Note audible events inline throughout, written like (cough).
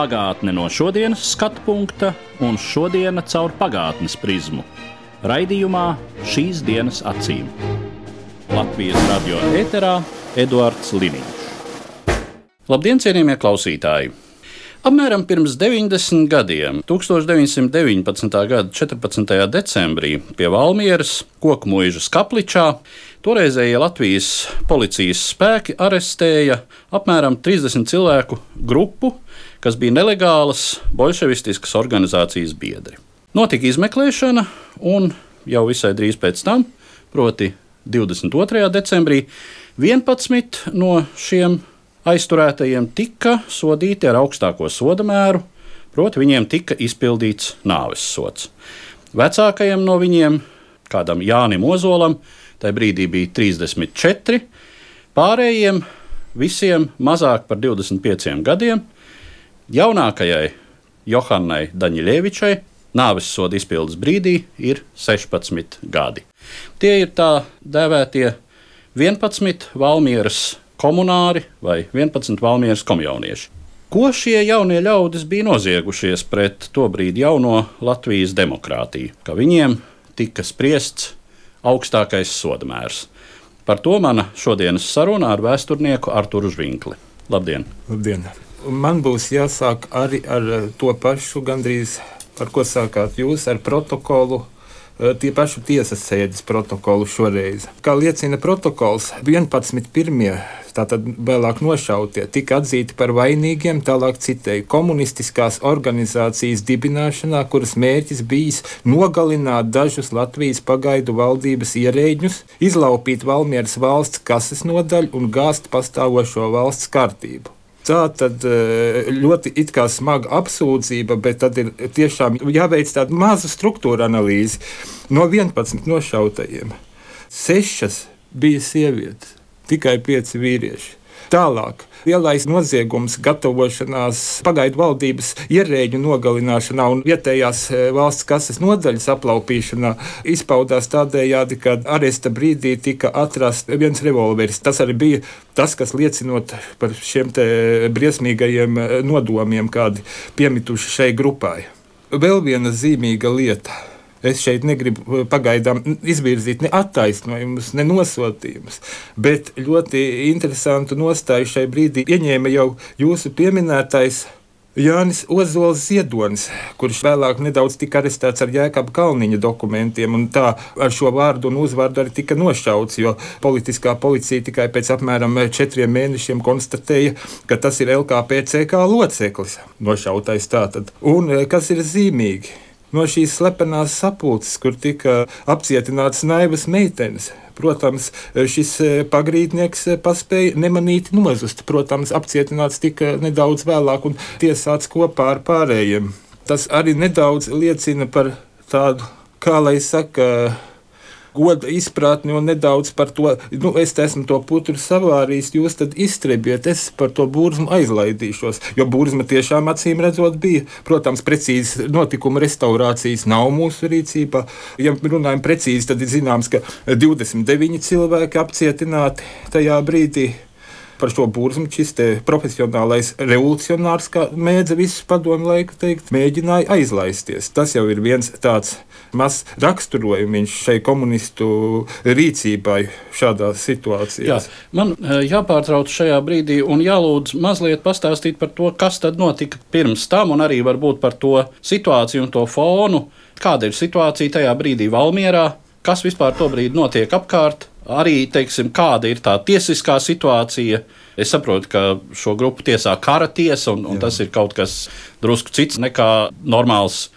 Pagātne no šodienas skatu punkta un šodienas caur pagātnes prizmu. Raidījumā šīs dienas acīm. Latvijas radio eterā Eduards Liniņš. Labdien, cienījamie klausītāji! Apmēram pirms 90 gadiem, 1919. gada 14. decembrī, pie Valmieras koku mūžas kapličā, toreizējie Latvijas policijas spēki arestēja apmēram 30 cilvēku grupu, kas bija nelegālas bolševistiskas organizācijas biedri. Notika izmeklēšana, un jau visai drīz pēc tam, proti 22. decembrī, 11 no šiem aizturētajiem tika sodīti ar augstāko soda mēru, proti, viņiem tika izpildīts nāves sots. Vecākajam no viņiem, kādam Jānim Ozolam, tajā brīdī bija 34, pārējiem visiem mazāk par 25 gadiem, jaunākajai Johannai Daņļevičai nāves soda izpildes brīdī ir 16 gadi. Tie ir tā dēvētie 11 Valmieras komunāri vai 11 valmieras komjaunieši. Ko šie jaunie ļaudis bija noziegušies pret to brīdi jauno Latvijas demokrātiju, ka viņiem tika spriests augstākais sodamērs. Par to mana šodienas saruna ar vēsturnieku Arturu Zvinkli. Labdien! Labdien! Man būs jāsāk arī ar to pašu, gandrīz ar ko sākāt jūs, ar protokolu tie paši tiesas sēdes protokolu šoreiz. Kā liecina protokols, 11. pirmie tātad vēlāk nošautie, tika atzīti par vainīgiem, tālāk citēju, komunistiskās organizācijas dibināšanā, kuras mērķis bijis nogalināt dažus Latvijas pagaidu valdības ierēģņus, izlaupīt Valmieras valsts kases nodaļu un gāzt pastāvošo valsts kārtību. Tā tad ļoti smaga apsūdzība, bet tad ir tiešām jāveic tāda maza struktūra analīze. No 11 nošautajiem, 6 bija sievietes tikai pieci vīrieši. Tālāk, lielais noziegums, gatavošanās pagaidu valdības ierēģu nogalināšanā un vietējās e, valsts kases nodaļas aplaupīšanā izpaudās tādējādi, ka aresta brīdī tika atrasts viens revolveris. Tas arī bija tas, kas liecinot par šiem briesmīgajiem e, nodomiem, kādi piemituši šai grupai. Vēl viena zīmīga lieta Es šeit negribu eh, pagaidām izvirzīt ne attaisnojumus, ne nosodījumus, bet ļoti interesantu nostāju šai brīdī ieņēma jau jūsu pieminētais. Jānis Ozols Ziedonis, kurš vēlāk nedaudz tika arestēts ar Jēkabā Kalniņa dokumentiem, un tā ar šo vārdu un uzvārdu arī tika nošauts, jo politiskā policija tikai pēc apmēram četriem mēnešiem konstatēja, ka tas ir LKPCK loceklis, nošautais tātad. Un eh, kas ir zīmīgi? No šīs slepenās sapulces, kur tika apcietināts naivas meitenes. Protams, šis e, pagrīdnieks e, paspēja nemanīti nozust. Protams, apcietināts tika nedaudz vēlāk un tiesāts kopā ar pārējiem. Tas arī nedaudz liecina par tādu, kā lai saka, goda izpratni un nedaudz par to, nu, es esmu to putru savārījis, jūs tad izstrebiet, es par to burzmu aizlaidīšos. Jo burzma tiešām acīm redzot bija, protams, precīzi notikuma restaurācijas nav mūsu rīcībā. Ja runājam precīzi, tad ir zināms, ka 29 cilvēki apcietināti tajā brīdī par šo burzmu šis profesionālais revolucionārs, kā mēdza visus padomu laiku teikt, mēģināja aizlaisties. Tas jau ir viens tāds mazs raksturojums šai komunistu rīcībai šādā situācijā. Jā, man e, jāpārtrauc šajā brīdī un jālūdz mazliet pastāstīt par to, kas tad notika pirms tam, un arī varbūt par to situāciju un to fonu. Kāda ir situācija tajā brīdī Valmjerā? Kas vispār to brīdi notiek apkārt? Arī teiksim, kāda ir tā tiesiskā situācija. Es saprotu, ka šo grupu tiesā kara tiesa, un, un Jā. tas ir kaut kas drusku cits nekā normāls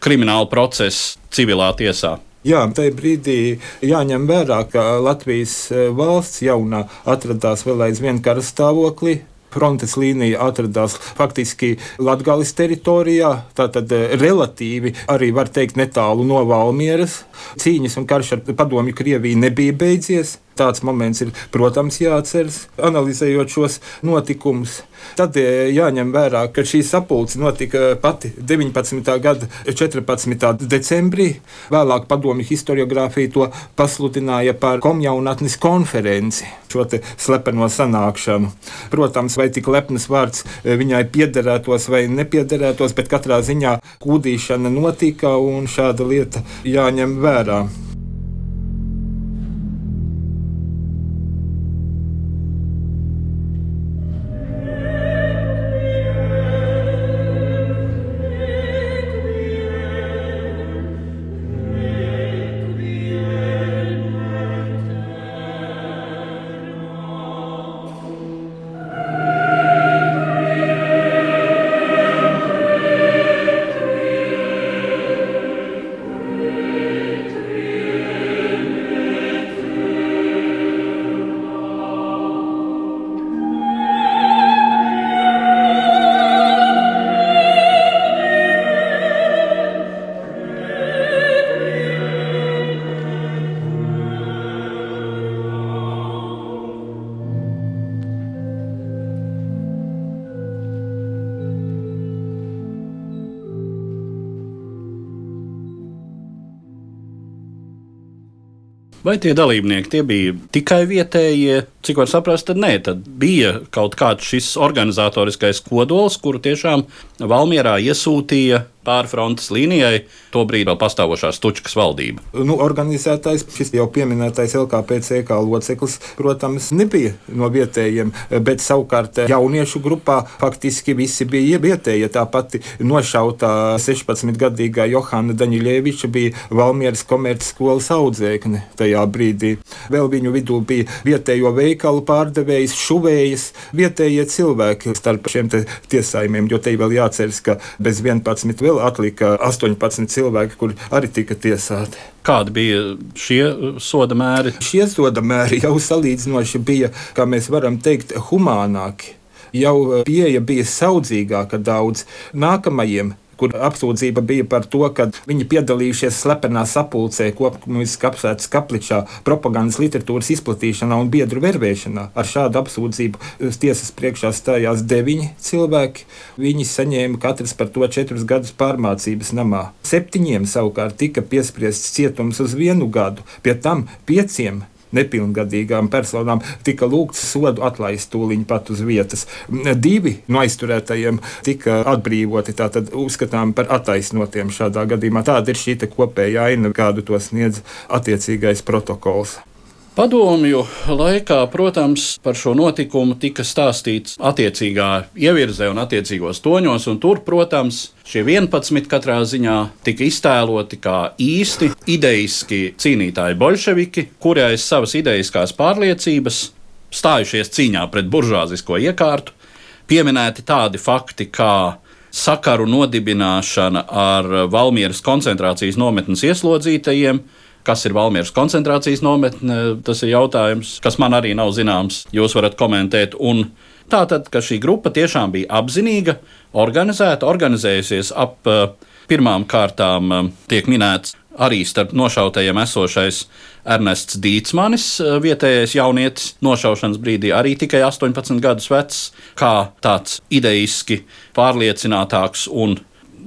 krimināla process civilā tiesā. Jā, tajā brīdī jāņem vērā, ka Latvijas e, valsts jaunā atradās vēl aizvien kara stāvoklī. Frontes līnija atradās faktiski Latvijas teritorijā, tātad eh, relatīvi arī var teikt netālu no Valmieras. Cīņas un karš ar padomju Krieviju nebija beidzies. Tāds moments ir, protams, jāatceras, analizējot šos notikumus. Tad e, jāņem vērā, ka šī sapulce notika pati 19. gada 14. decembrī. Vēlāk padomju historiografija to pasludināja par komjaunatnes konferenci, šo slepeno sanākšanu. Protams, vai tik lepns vārds e, viņai piederētos vai nepiederētos, bet katrā ziņā kūdīšana notika un šāda lieta jāņem vērā. Vai tie dalībnieki tie bija tikai vietējie? Cik var saprast, tad nē, tad bija kaut kāds šis organizatoriskais kodols, kuru tiešām Valmjerā iesūtīja pārfrontes līnijai, tobrīd vēl pastāvošā Stučkas valdība. Nu, organizētais, šis jau pieminētais LKPCK loceklis, protams, nebija no vietējiem, bet savukārt jauniešu grupā faktiski visi bija vietējie. Tā pati nošautā 16-gadīgā Johana Daņļieviča bija Valmieras komercskolas audzēkne tajā brīdī. Vēl viņu vidū bija vietējo veikalu pārdevējs, šuvējas, vietējie cilvēki starp šiem tiesājumiem, jo te vēl jāceras, ka bez 11 vēl atlika 18 cilvēki, kuri arī tika tiesāti. Kādi bija šie soda mēri? Šie soda mēri jau salīdzinoši bija, kā mēs varam teikt, humānāki. Jau pieeja bija saudzīgāka daudz nākamajiem kur apsūdzība bija par to, ka viņi piedalījušies slepenā sapulcē, kopkomunistiskā apsvērts kapličā, propagandas literatūras izplatīšanā un biedru vervēšanā. Ar šādu apsūdzību tiesas priekšā stājās deviņi cilvēki. Viņi saņēma katrs par to četrus gadus pārmācības namā. Septiņiem savukārt tika piespriests cietums uz vienu gadu, pie tam pieciem nepilngadīgām personām tika lūgts sodu atlaist tūlīt pat uz vietas. Divi no aizturētajiem tika atbrīvoti, tātad uzskatām par attaisnotiem šādā gadījumā. Tāda ir šī kopējā aina, kādu to sniedz attiecīgais protokols. Padomju laikā, protams, par šo notikumu tika stāstīts attiecīgā ievirzē un attiecīgos toņos, un tur, protams, šie 11 katrā ziņā tika iztēloti kā īsti idejiski cīnītāji bolševiki, kuri aiz savas idejiskās pārliecības stājušies cīņā pret buržāzisko iekārtu, pieminēti tādi fakti kā sakaru nodibināšana ar Valmieras koncentrācijas nometnes ieslodzītajiem, Kas ir Valmieras koncentrācijas nometne? Tas ir jautājums, kas man arī nav zināms. Jūs varat komentēt. Un tātad, ka šī grupa tiešām bija apzinīga, organizēta, organizējusies ap pirmām kārtām, tiek minēts arī starp nošautajiem esošais Ernests Dītsmanis, vietējais jaunietis, nošaušanas brīdī arī tikai 18 gadus vecs, kā tāds idejiski pārliecinātāks un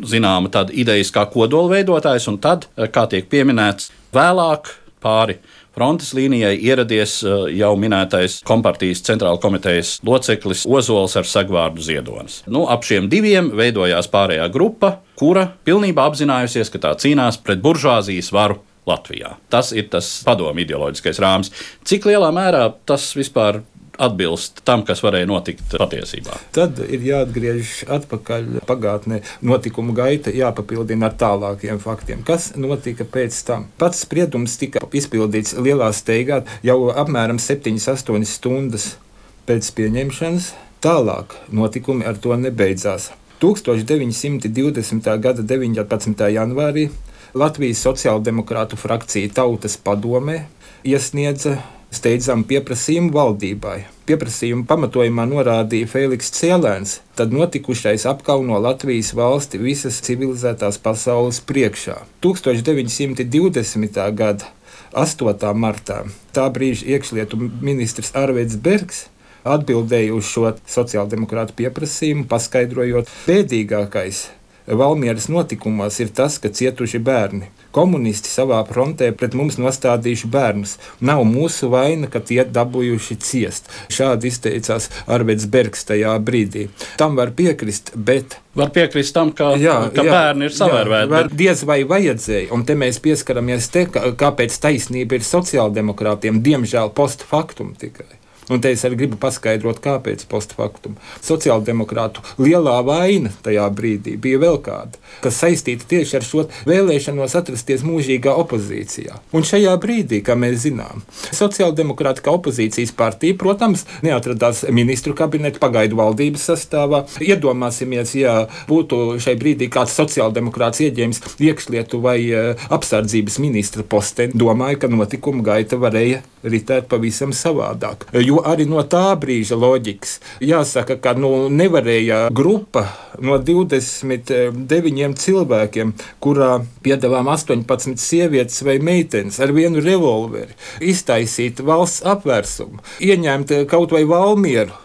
zināma tāda idejiskā kodola veidotājs, un tad, kā tiek pieminēts, Vēlāk pāri frontes līnijai ieradies eh, jau minētais kompartijas centrāla komitejas loceklis Ozols ar sagvārdu Ziedonis. Nu, ap šiem diviem veidojās pārējā grupa, kura pilnībā apzinājusies, ka tā cīnās pret buržāzijas varu Latvijā. Tas ir tas padomu ideoloģiskais rāmis. Cik lielā mērā tas vispār atbilst tam, kas varēja notikt patiesībā. Tad ir jāatgriežas atpakaļ pagātnē. Notikumu gaita jāpapildina ar tālākiem faktiem. Kas notika pēc tam? Pats spriedums tika izpildīts lielā steigā jau apmēram 7-8 stundas pēc pieņemšanas. Tālāk notikumi ar to nebeidzās. 1920. gada 19. janvārī Latvijas sociāldemokrātu frakcija Tautas padomē iesniedza steidzamu pieprasījumu valdībai. Pieprasījumu pamatojumā norādīja Feliks Cielēns, tad notikušais apkauno Latvijas valsti visas civilizētās pasaules priekšā. 1920. gada 8. martā tā brīža iekšlietu ministrs Arvids Bergs atbildēja uz šo sociāldemokrātu pieprasījumu, paskaidrojot, bēdīgākais Valmieras notikumos ir tas, ka cietuši bērni. Komunisti savā frontē pret mums nostādījuši bērnus. Nav mūsu vaina, ka tie dabūjuši ciest. Šādi izteicās Arvids Bergs tajā brīdī. Tam var piekrist, bet Var piekrist tam, ka, jā, ka jā, bērni ir savērvēti. Bet... Diez vai vajadzēja, un te mēs pieskaramies te, kāpēc taisnība ir sociāldemokrātiem, diemžēl post factum tikai. Un te es arī gribu paskaidrot, kāpēc postfaktum. Sociāldemokrātu lielā vaina tajā brīdī bija vēl kāda, kas saistīta tieši ar šo vēlēšanos atrasties mūžīgā opozīcijā. Un šajā brīdī, kā mēs zinām, sociāldemokrāta kā opozīcijas partija, protams, neatradās ministru kabineta pagaidu valdības sastāvā. Iedomāsimies, ja būtu šai brīdī kāds sociāldemokrāts ieņēmis iekšlietu vai uh, apsardzības ministra posteni, domāju, ka notikuma gaita varēja ritēt pavisam savādāk. Jo arī no tā brīža loģikas jāsaka, ka nu, nevarēja grupa no 29 cilvēkiem, kurā piedalām 18 sievietes vai meitenes ar vienu revolveri, iztaisīt valsts apvērsumu, ieņemt kaut vai Valmieru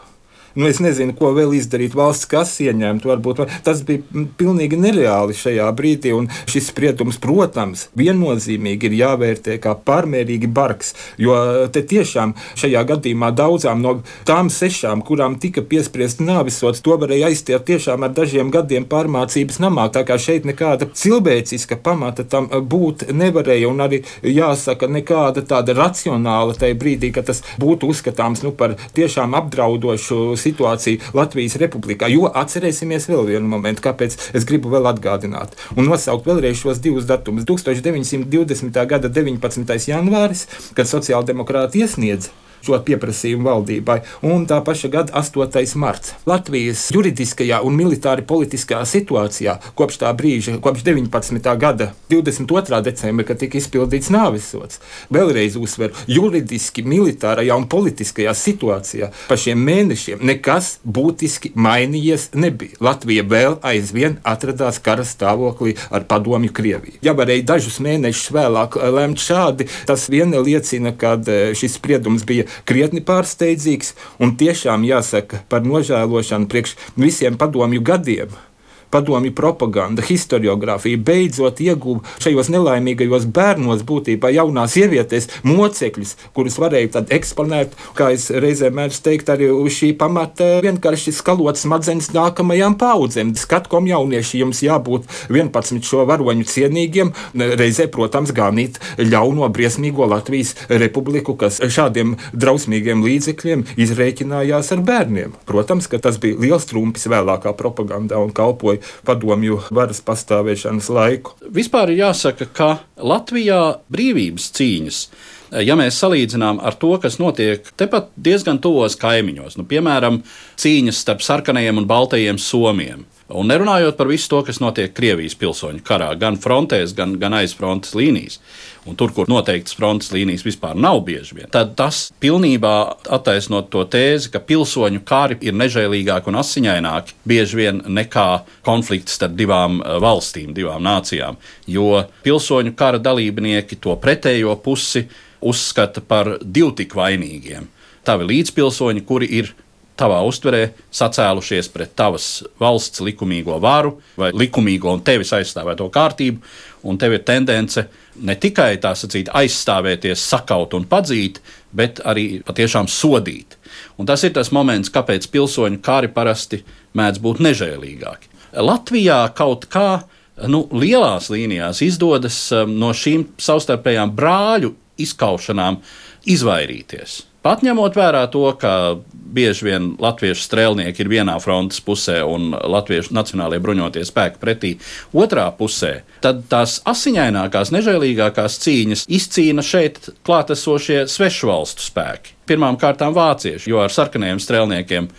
nu, es nezinu, ko vēl izdarīt valsts kasa ieņemt. Varbūt tas bija pilnīgi nereāli šajā brīdī. Šis spriedums, protams, viennozīmīgi ir jāvērtē kā pārmērīgi bargs. Jo te tiešām šajā gadījumā daudzām no tām sešām, kurām tika piespriezt nāvisots, to varēja aizstiet tiešām ar dažiem gadiem pārmācības namā. Tā kā šeit nekāda cilvēciska pamata tam būt nevarēja. Un arī jāsaka, nekāda tāda racionāla tajā brīdī, kad tas būtu uzskatāms nu, par tiešām apdraudošu situāciju Latvijas republikā. Jo atcerēsimies vēl vienu momentu, kāpēc es gribu vēl atgādināt un nosaukt vēlreiz šos divus datumus. 1920. gada 19. janvāris, kad sociāldemokrāti iesniedza šo pieprasījumu valdībai. Un tā paša gada 8. marts. Latvijas juridiskajā un militāri politiskajā situācijā kopš tā brīža, kopš 19. gada 22. decembra, kad tika izpildīts nāvisots, vēlreiz uzsveru, juridiski, militārajā un politiskajā situācijā pa šiem mēnešiem nekas būtiski mainījies nebija. Latvija vēl aizvien atradās kara stāvoklī ar padomju Krieviju. Ja varēja dažus mēnešus vēlāk lemt šādi, tas vien liecina, ka eh, šis spriedums bija krietni pārsteidzīgs un tiešām jāsaka par nožēlošanu priekš visiem padomju gadiem padomju propaganda, historiografija beidzot ieguva šajos nelaimīgajos bērnos, būtībā jaunās sievietes, mocekļus, kurus varēja tad eksponēt, kā es reizē mēdzu teikt, arī uz šī pamata vienkārši skalot smadzenes nākamajām paudzēm. Skatkom jaunieši jums jābūt 11 šo varoņu cienīgiem, reizē, protams, ganīt ļauno briesmīgo Latvijas republiku, kas šādiem drausmīgiem līdzekļiem izrēķinājās ar bērniem. Protams, ka tas bija liels trumpis vēlākā propagandā un kalpoja vai padomju varas pastāvēšanas laiku. Vispār ir jāsaka, ka Latvijā brīvības cīņas ja mēs salīdzinām ar to, kas notiek tepat diezgan tuvos kaimiņos, nu, piemēram, cīņas starp sarkanajiem un baltajiem somiem. Un nerunājot par visu to, kas notiek Krievijas pilsoņu karā, gan frontēs, gan, gan aiz frontes līnijas un tur, kur noteiktas frontes līnijas vispār nav bieži vien, tad tas pilnībā attaisnot to tēzi, ka pilsoņu kari ir nežēlīgāki un asiņaināki bieži vien nekā konflikts starp divām eh, valstīm, divām nācijām. Jo pilsoņu kara dalībnieki to pretējo pusi uzskata par divu tik vainīgiem. Tavi līdzpilsoņi, kuri ir tavā uztverē sacēlušies pret tavas valsts likumīgo varu vai likumīgo un tevis aizstāvēto kārtību, un tev ir tendence ne tikai tā sacīt, aizstāvēties, sakaut un padzīt, bet arī patiešām sodīt. Un tas ir tas moments, kāpēc pilsoņu kari parasti mēdz būt nežēlīgāki. Latvijā kaut kā nu, lielās līnijās izdodas um, no šīm savstarpējām brāļu izkaušanām izvairīties. Pat ņemot vērā to, ka bieži vien latviešu strēlnieki ir vienā frontes pusē un latviešu nacionālajie bruņotie spēki pretī otrā pusē, tad tās asiņainākās, nežēlīgākās cīņas izcīna šeit klātesošie svešu valstu spēki. Pirmkārt, vācieši, jo ar sarkaniem strēlniekiem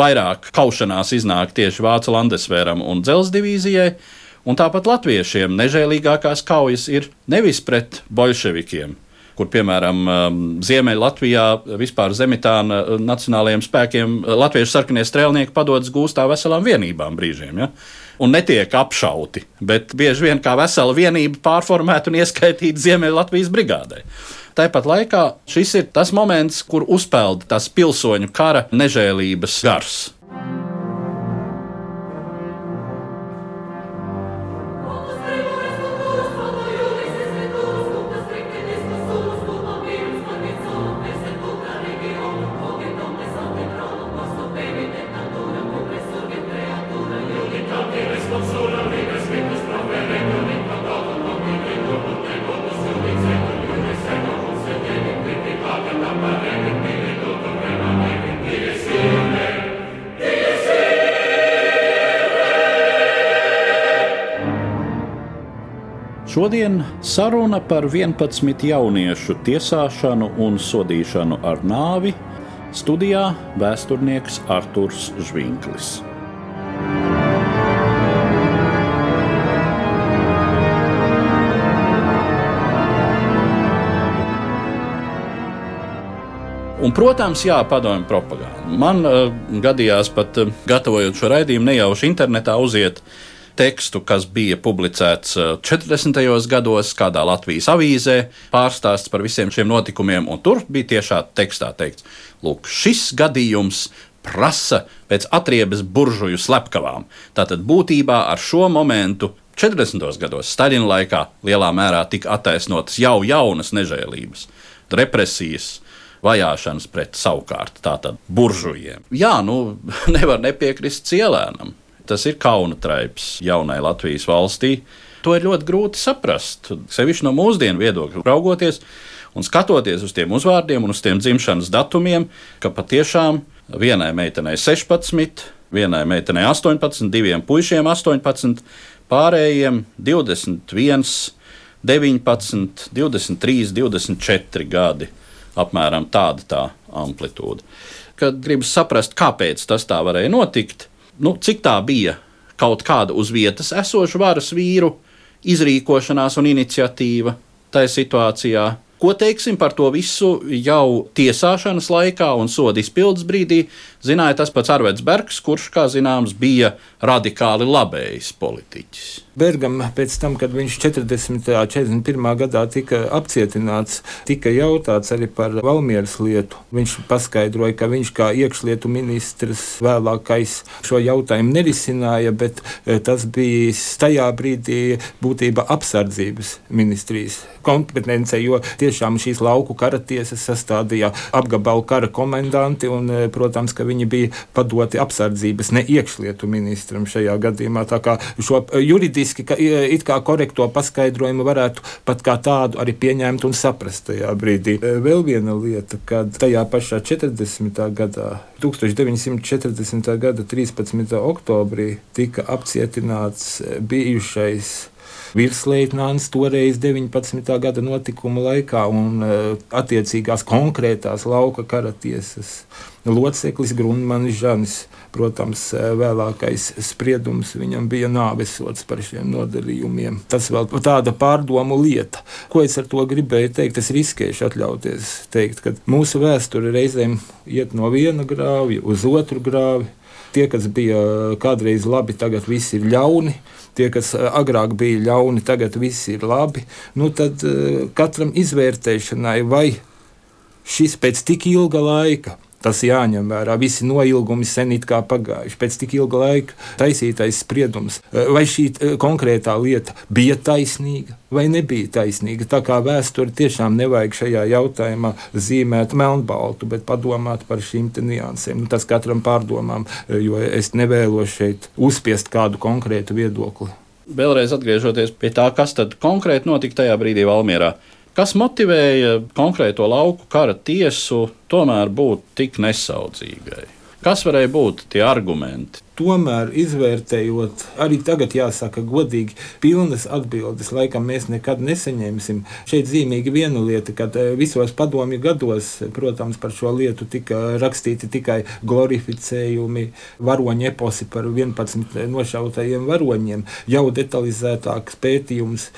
vairāk kaušanās iznāk tieši Vācu Landesvēram un Dzelzceļa divīzijai. Un tāpat latviešiem nežēlīgākās kaujas ir nevis pret bolševikiem, kur, piemēram, Ziemeļlatvijā vispār Zemitāna nacionālajiem spēkiem latviešu sarkanie strēlnieki padodas gūstā veselām vienībām brīžiem. Ja? Un netiek apšauti, bet bieži vien kā vesela vienība pārformēta un ieskaitīta Ziemeļlatvijas brigādē. Tāpat laikā šis ir tas moments, kur uzpeld tas pilsoņu kara nežēlības gars. Šodien saruna par 11 jauniešu tiesāšanu un sodīšanu ar nāvi studijā vēsturnieks Arturs Zvinklis. Un, protams, jā, padomju propaganda. Man uh, gadījās pat uh, gatavojot šo raidījumu, nejauši internetā uziet uh, tekstu, kas bija publicēts 40. Eh, gados kādā Latvijas avīzē, pārstāsts par visiem šiem notikumiem, un tur bija tiešā tekstā teikts, lūk, šis gadījums prasa pēc atriebes buržuju slepkavām. Tātad būtībā ar šo momentu 40. gados Staļina laikā lielā mērā tika attaisnotas jau jaunas nežēlības, represijas. Vajāšanas pret savukārt tātad buržujiem. Jā, nu (laughs) nevar nepiekrist cielēnam tas ir kauna traips jaunai Latvijas valstī. To ir ļoti grūti saprast. Sevišķi no mūsdienu viedokļa raugoties un skatoties uz tiem uzvārdiem un uz tiem dzimšanas datumiem, ka patiešām vienai meitenei 16, vienai meitenei 18, diviem puišiem 18, pārējiem 21, 19, 23, 24 gadi. Apmēram tāda tā amplitūda. Kad gribas saprast, kāpēc tas tā varēja notikt, nu, cik tā bija kaut kāda uz vietas esoša varas vīru izrīkošanās un iniciatīva tajā situācijā. Ko teiksim par to visu jau tiesāšanas laikā un soda izpildes brīdī, zināja tas pats Arvets Bergs, kurš, kā zināms, bija radikāli labējs politiķis. Bergam pēc tam, kad viņš 40. un 41. gadā tika apcietināts, tika jautāts arī par Valmieras lietu. Viņš paskaidroja, ka viņš kā iekšlietu ministrs vēlākais šo jautājumu nerisināja, bet tas bija tajā brīdī būtībā apsardzības ministrijas kompetence, jo tiešām šīs lauku kara tiesas sastādīja apgabalu kara komendanti un, protams, ka viņi bija padoti apsardzības ne iekšlietu ministram šajā gadījumā. Tā kā šo juridiski juridiski ka, it kā korekto paskaidrojumu varētu pat kā tādu arī pieņemt un saprast tajā brīdī. E, vēl viena lieta, kad tajā pašā 40. gadā, 1940. gada 13. oktobrī, tika apcietināts bijušais virsleitnants toreiz 19. gada notikumu laikā un e, attiecīgās konkrētās lauka kara tiesas loceklis Grunmanis Žanis. Protams, e, vēlākais spriedums viņam bija nāvesots par šiem nodarījumiem. Tas vēl tāda pārdomu lieta. Ko es ar to gribēju teikt? Es riskēšu atļauties teikt, ka mūsu vēsture reizēm iet no viena grāvja uz otru grāvi. Tie, kas bija kādreiz labi, tagad viss ir ļauni tie, kas eh, agrāk bija ļauni, tagad viss ir labi, nu tad eh, katram izvērtēšanai, vai šis pēc tik ilga laika. Tas jāņem vērā. Visi noilgumi sen ir pagājuši. Pēc tik ilga laika taisītais spriedums, vai šī konkrētā lieta bija taisnīga vai nebija taisnīga. Tā kā vēsture tiešām nevajag šajā jautājumā zīmēt melnbaltu, bet padomāt par šīm niansēm. Nu, tas katram pārdomām, jo es nevēlos šeit uzspiest kādu konkrētu viedokli. Vēlreiz atgriežoties pie tā, kas tad konkrēti notika tajā brīdī Valmjerā. Kas motivēja konkrēto lauku kara tiesu tomēr būt tik nesaudzīgai? Kas varēja būt tie argumenti? Tomēr izvērtējot, arī tagad jāsaka godīgi, pilnas atbildes laikam mēs nekad nesaņemsim. Šeit zīmīgi viena lieta, ka eh, visos padomju gados, protams, par šo lietu tika rakstīti tikai glorificējumi, varoņu eposi par 11 nošautajiem varoņiem, jau detalizētāks pētījums,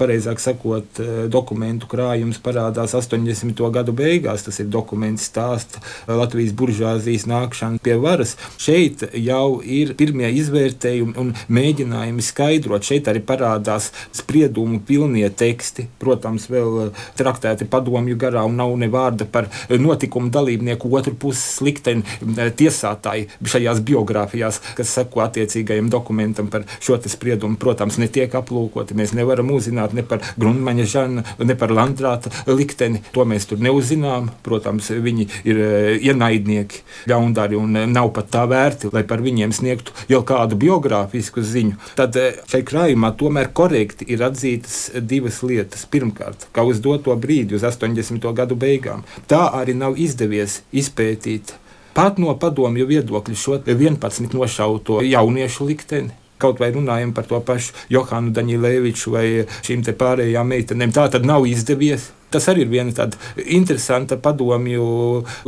pareizāk sakot, eh, dokumentu krājums parādās 80. gadu beigās. Tas ir dokuments stāsts Latvijas buržāzijas nākšana pie varas. Šeit jau ir pirmie izvērtējumi un mēģinājumi skaidrot. Šeit arī parādās spriedumu pilnie teksti, protams, vēl eh, traktēti padomju garā un nav ne vārda par notikumu dalībnieku otru puses likteni eh, tiesātāji šajās biogrāfijās, kas seko attiecīgajam dokumentam par šo spriedumu. Protams, netiek aplūkoti. Mēs nevaram uzzināt ne par Grundmaņa žana, ne par Landrāta likteni. To mēs tur neuzzinām. Protams, viņi ir eh, ienaidnieki, ļaundari un nav pat tā vērti, lai par viņiem sniegtu jau kādu biogrāfisku ziņu, tad eh, šai krājumā tomēr korekti ir atzītas divas lietas. Pirmkārt, ka uz doto brīdi, uz 80. gadu beigām, tā arī nav izdevies izpētīt pat no padomju viedokļa šo 11 nošauto jauniešu likteni. Kaut vai runājam par to pašu Johānu Daņilēviču vai šīm pārējām meitenēm, tā tad nav izdevies. Tas arī ir viena tāda interesanta padomju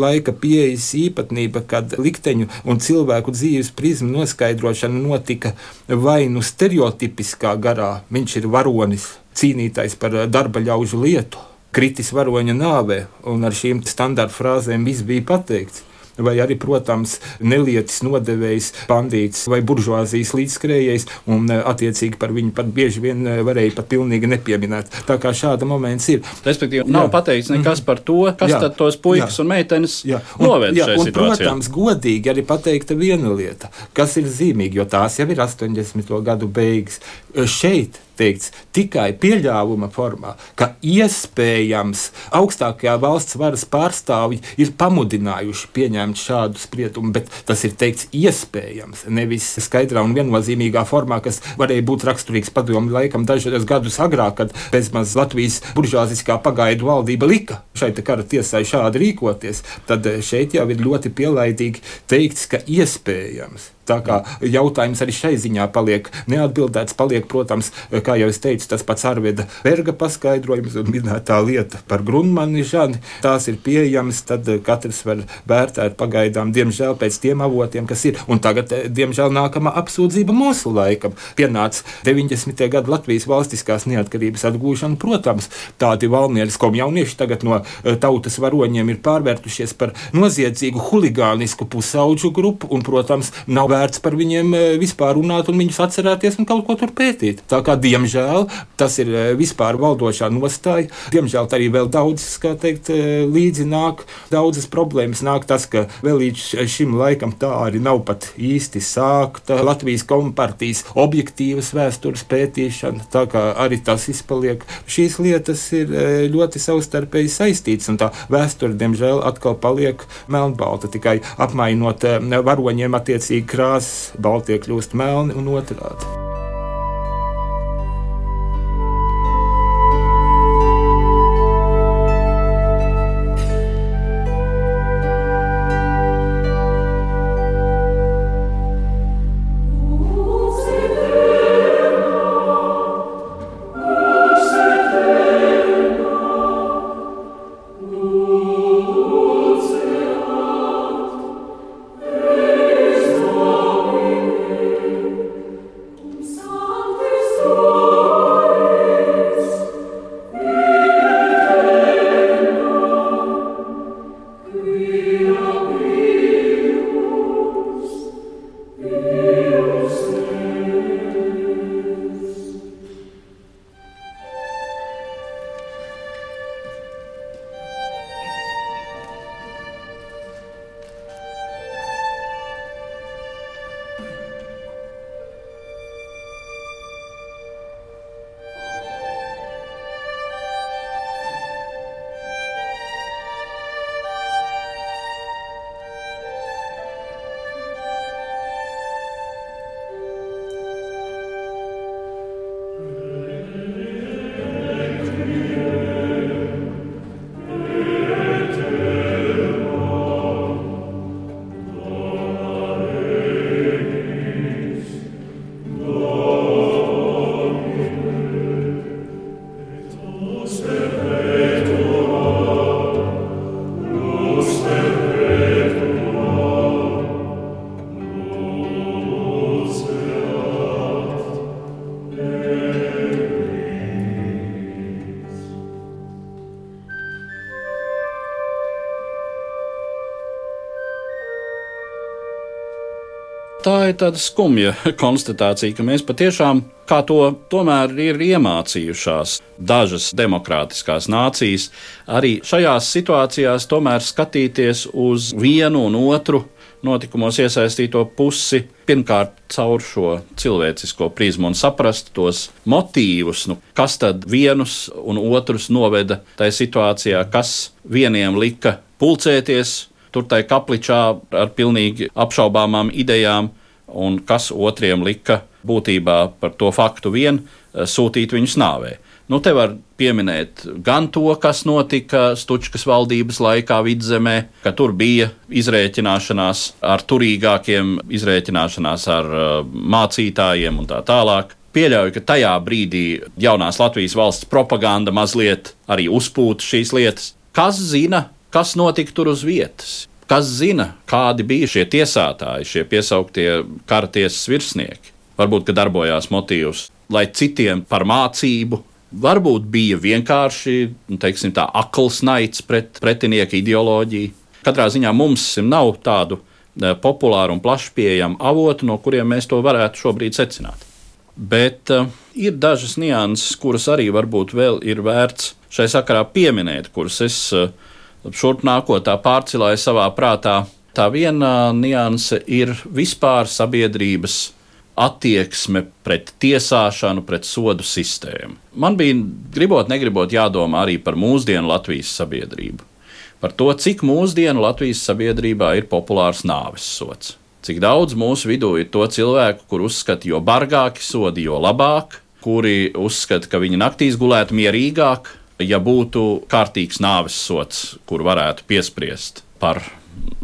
laika pieejas īpatnība, kad likteņu un cilvēku dzīves prizmu noskaidrošana notika vai nu stereotipiskā garā, viņš ir varonis, cīnītājs par darba ļaužu lietu, kritis varoņa nāvē, un ar šīm standarta frāzēm viss bija pateikts vai arī, protams, nelietis nodevējs, bandīts vai buržuāzijas līdzskrējējs, un e, attiecīgi par viņu pat bieži vien e, varēja pat pilnīgi nepieminēt. Tā kā šāda moments ir. Respektīvi, nav jā. pateikts nekas par to, kas jā. tad tos puikas jā. un meitenes situācijā. Protams, godīgi arī pateikta viena lieta, kas ir zīmīga, jo tās jau ir 80. gadu beigas. Šeit teikts tikai pieļāvuma formā, ka iespējams augstākajā valsts varas pārstāvji ir pamudinājuši pieņemt šādu spriedumu, bet tas ir teikts iespējams, nevis skaidrā un viennozīmīgā formā, kas varēja būt raksturīgs padomu laikam dažus gadus agrāk, kad bezmaz Latvijas buržāziskā pagaidu valdība lika šai kara tiesai šādi rīkoties. Tad šeit jau ir ļoti pielaidīgi teikts, ka iespējams. Tā kā jautājums arī šai ziņā paliek neatbildēts, paliek, protams, kā jau es teicu, tas pats Arvida Berga paskaidrojums un minētā lieta par Grunmani žani. Tās ir pieejamas, tad katrs var vērtēt pagaidām, diemžēl, pēc tiem avotiem, kas ir. Un tagad, diemžēl, nākamā apsūdzība mūsu laikam pienāca 90. gadu Latvijas valstiskās neatkarības atgūšana. Protams, tādi valmieris komjaunieši tagad no eh, tautas varoņiem ir pārvērtušies par noziedzīgu huligānisku pusauģu grupu un, protams, nav vērts vērts par viņiem e, vispār runāt un viņus atcerēties un kaut ko tur pētīt. Tā kā, diemžēl, tas ir e, vispār valdošā nostāja. Diemžēl arī vēl daudzas, kā teikt, e, līdzi nāk daudzas problēmas. Nāk tas, ka vēl līdz šim laikam tā arī nav pat īsti sākta Latvijas kompartijas objektīvas vēstures pētīšana. Tā kā arī tas izpaliek. Šīs lietas ir ļoti savstarpēji saistītas, un tā vēsture, diemžēl, atkal paliek melnbalta, tikai apmainot varoņiem attiecīgi krāsas Barras, Baltic Lust Mähren und Nuotelat. Ir tāda skumja (laughs) konstatācija, ka mēs patiešām, kā to tomēr ir iemācījušās dažas demokrātiskās nācijas, arī šajās situācijās tomēr skatīties uz vienu un otru notikumos iesaistīto pusi, pirmkārt caur šo cilvēcisko prizmu un saprast tos motīvus, nu, kas tad vienus un otrus noveda tajā situācijā, kas vieniem lika pulcēties tur tai kapličā ar pilnīgi apšaubāmām idejām, un kas otriem lika būtībā par to faktu vien eh, sūtīt viņus nāvē. Nu, te var pieminēt gan to, kas notika Stučkas valdības laikā vidzemē, ka tur bija izrēķināšanās ar turīgākiem, izrēķināšanās ar uh, mācītājiem un tā tālāk. Pieļauju, ka tajā brīdī jaunās Latvijas valsts propaganda mazliet arī uzpūta šīs lietas. Kas zina, kas notika tur uz vietas. Kas zina, kādi bija šie tiesātāji, šie piesauktie kara tiesas virsnieki? Varbūt, ka darbojās motīvs, lai citiem par mācību, varbūt bija vienkārši nu, teiksim, tā akls naids pret pretinieka ideoloģiju. Katrā ziņā mums nav tādu e, populāru un plaši pieejamu avotu, no kuriem mēs to varētu šobrīd secināt. Bet uh, ir dažas nianses, kuras arī varbūt vēl ir vērts šai sakarā pieminēt, kuras es uh, šurp nākotnē pārcilāja savā prātā. Tā viena nianse ir vispār sabiedrības attieksme pret tiesāšanu, pret sodu sistēmu. Man bija, gribot, negribot, jādomā arī par mūsdienu Latvijas sabiedrību. Par to, cik mūsdienu Latvijas sabiedrībā ir populārs nāves sots. Cik daudz mūsu vidū ir to cilvēku, kur uzskata, jo bargāki sodi, jo labāk, kuri uzskata, ka viņi naktīs gulētu mierīgāk, ja būtu kārtīgs nāves sots, kur varētu piespriest par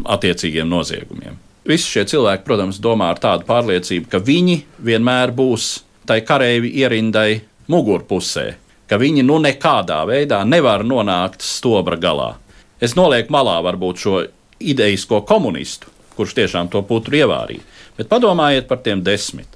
attiecīgiem noziegumiem. Visi šie cilvēki, protams, domā ar tādu pārliecību, ka viņi vienmēr būs tai kareivi ierindai mugurpusē, ka viņi nu nekādā veidā nevar nonākt stobra galā. Es nolieku malā varbūt šo idejisko komunistu, kurš tiešām to putru ievārīja, bet padomājiet par tiem desmit,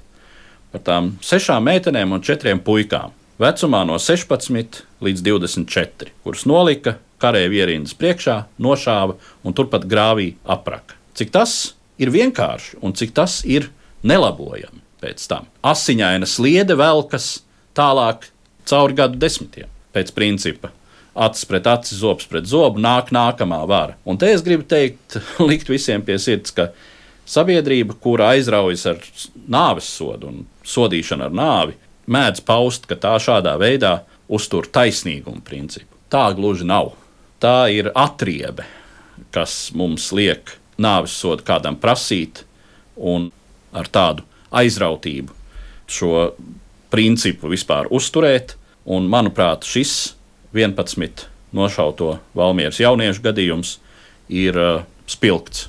par tām sešām meitenēm un četriem puikām vecumā no 16 līdz 24, kurus nolika karavīri ierindas priekšā, nošāva un turpat grāvī apraka. Cik tas ir vienkārši un cik tas ir nelabojami pēc tam. Asiņaina sliede velkas tālāk cauri gadu desmitiem pēc principa. Acis pret aci, zobs pret zobu, nāk nākamā vara. Un te es gribu teikt, (laughs) likt visiem pie sirds, ka sabiedrība, kura aizraujas ar nāves sodu un sodīšanu ar nāvi, mēdz paust, ka tā šādā veidā uztur taisnīgumu principu. Tā gluži nav. Tā ir atriebe, kas mums liek nāves sodu kādam prasīt, un ar tādu aizrautību šo principu vispār uzturēt. Un, manuprāt, šis 11 nošauto Valmieras jauniešu gadījums ir uh, spilgts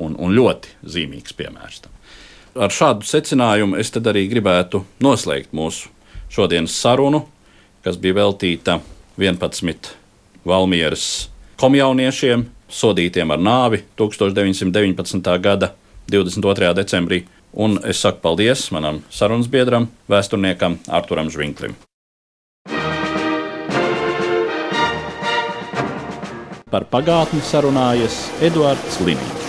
un, un ļoti zīmīgs piemērs tam ar šādu secinājumu es arī gribētu noslēgt mūsu šodienas sarunu, kas bija veltīta 11 Valmieras komjauniešiem, sodītiem ar nāvi 1919. gada 22. decembrī. Un es saku paldies manam sarunas biedram, vēsturniekam Arturam Zvinklim. Par pagātni sarunājas Eduards Līniju.